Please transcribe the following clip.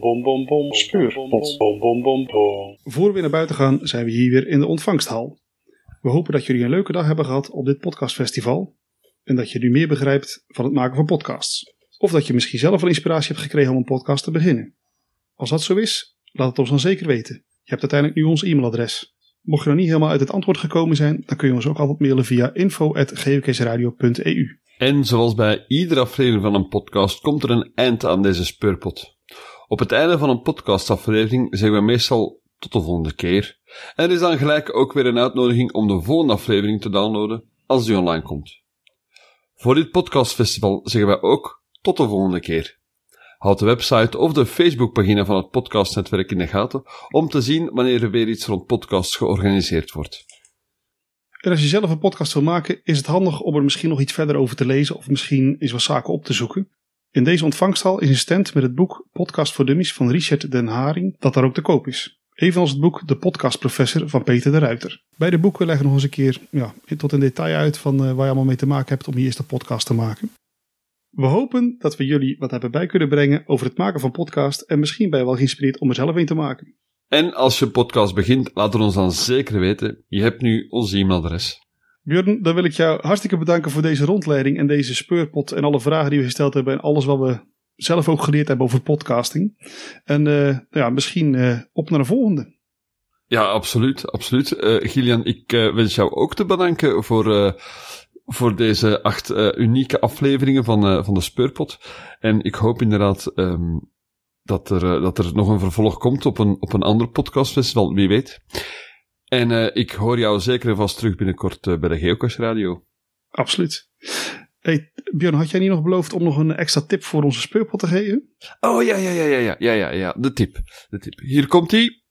Bom, bom, bom, bom. Speurpot. Bom, bom, bom, bom. Voor we naar buiten gaan, zijn we hier weer in de ontvangsthal. We hopen dat jullie een leuke dag hebben gehad op dit podcastfestival. En dat je nu meer begrijpt van het maken van podcasts. Of dat je misschien zelf wel inspiratie hebt gekregen om een podcast te beginnen. Als dat zo is, laat het ons dan zeker weten. Je hebt uiteindelijk nu ons e-mailadres. Mocht je nog niet helemaal uit het antwoord gekomen zijn, dan kun je ons ook altijd mailen via info.gwksradio.eu. En zoals bij iedere aflevering van een podcast komt er een eind aan deze speurpot. Op het einde van een podcastaflevering zeggen we meestal tot de volgende keer. En er is dan gelijk ook weer een uitnodiging om de volgende aflevering te downloaden als die online komt. Voor dit podcastfestival zeggen wij ook tot de volgende keer. Houd de website of de Facebookpagina van het podcastnetwerk in de gaten om te zien wanneer er weer iets rond podcasts georganiseerd wordt. En als je zelf een podcast wil maken, is het handig om er misschien nog iets verder over te lezen of misschien eens wat zaken op te zoeken. In deze ontvangsthal is een stand met het boek Podcast voor Dummies van Richard den Haring, dat daar ook te koop is. Evenals het boek De Podcast Professor van Peter de Ruiter. Beide boeken leggen nog eens een keer ja, tot in detail uit van uh, waar je allemaal mee te maken hebt om hier eerste podcast te maken. We hopen dat we jullie wat hebben bij kunnen brengen over het maken van podcast en misschien ben je wel geïnspireerd om er zelf een te maken. En als je podcast begint, laat het ons dan zeker weten. Je hebt nu ons e-mailadres. Björn, dan wil ik jou hartstikke bedanken voor deze rondleiding en deze speurpot en alle vragen die we gesteld hebben en alles wat we zelf ook geleerd hebben over podcasting. En uh, ja, misschien uh, op naar de volgende. Ja, absoluut, absoluut. Uh, Gillian, ik wens jou ook te bedanken voor, voor deze acht unieke afleveringen van, van de Speurpot. En ik hoop inderdaad um, dat, er, dat er nog een vervolg komt op een, op een ander podcastfestival, wie weet. En uh, ik hoor jou zeker en vast terug binnenkort uh, bij de Geocache Radio. Absoluut. Hey, Björn, had jij niet nog beloofd om nog een extra tip voor onze speurpot te geven? Oh ja, ja, ja, ja, ja, ja, ja, ja. De tip. De tip. Hier komt ie.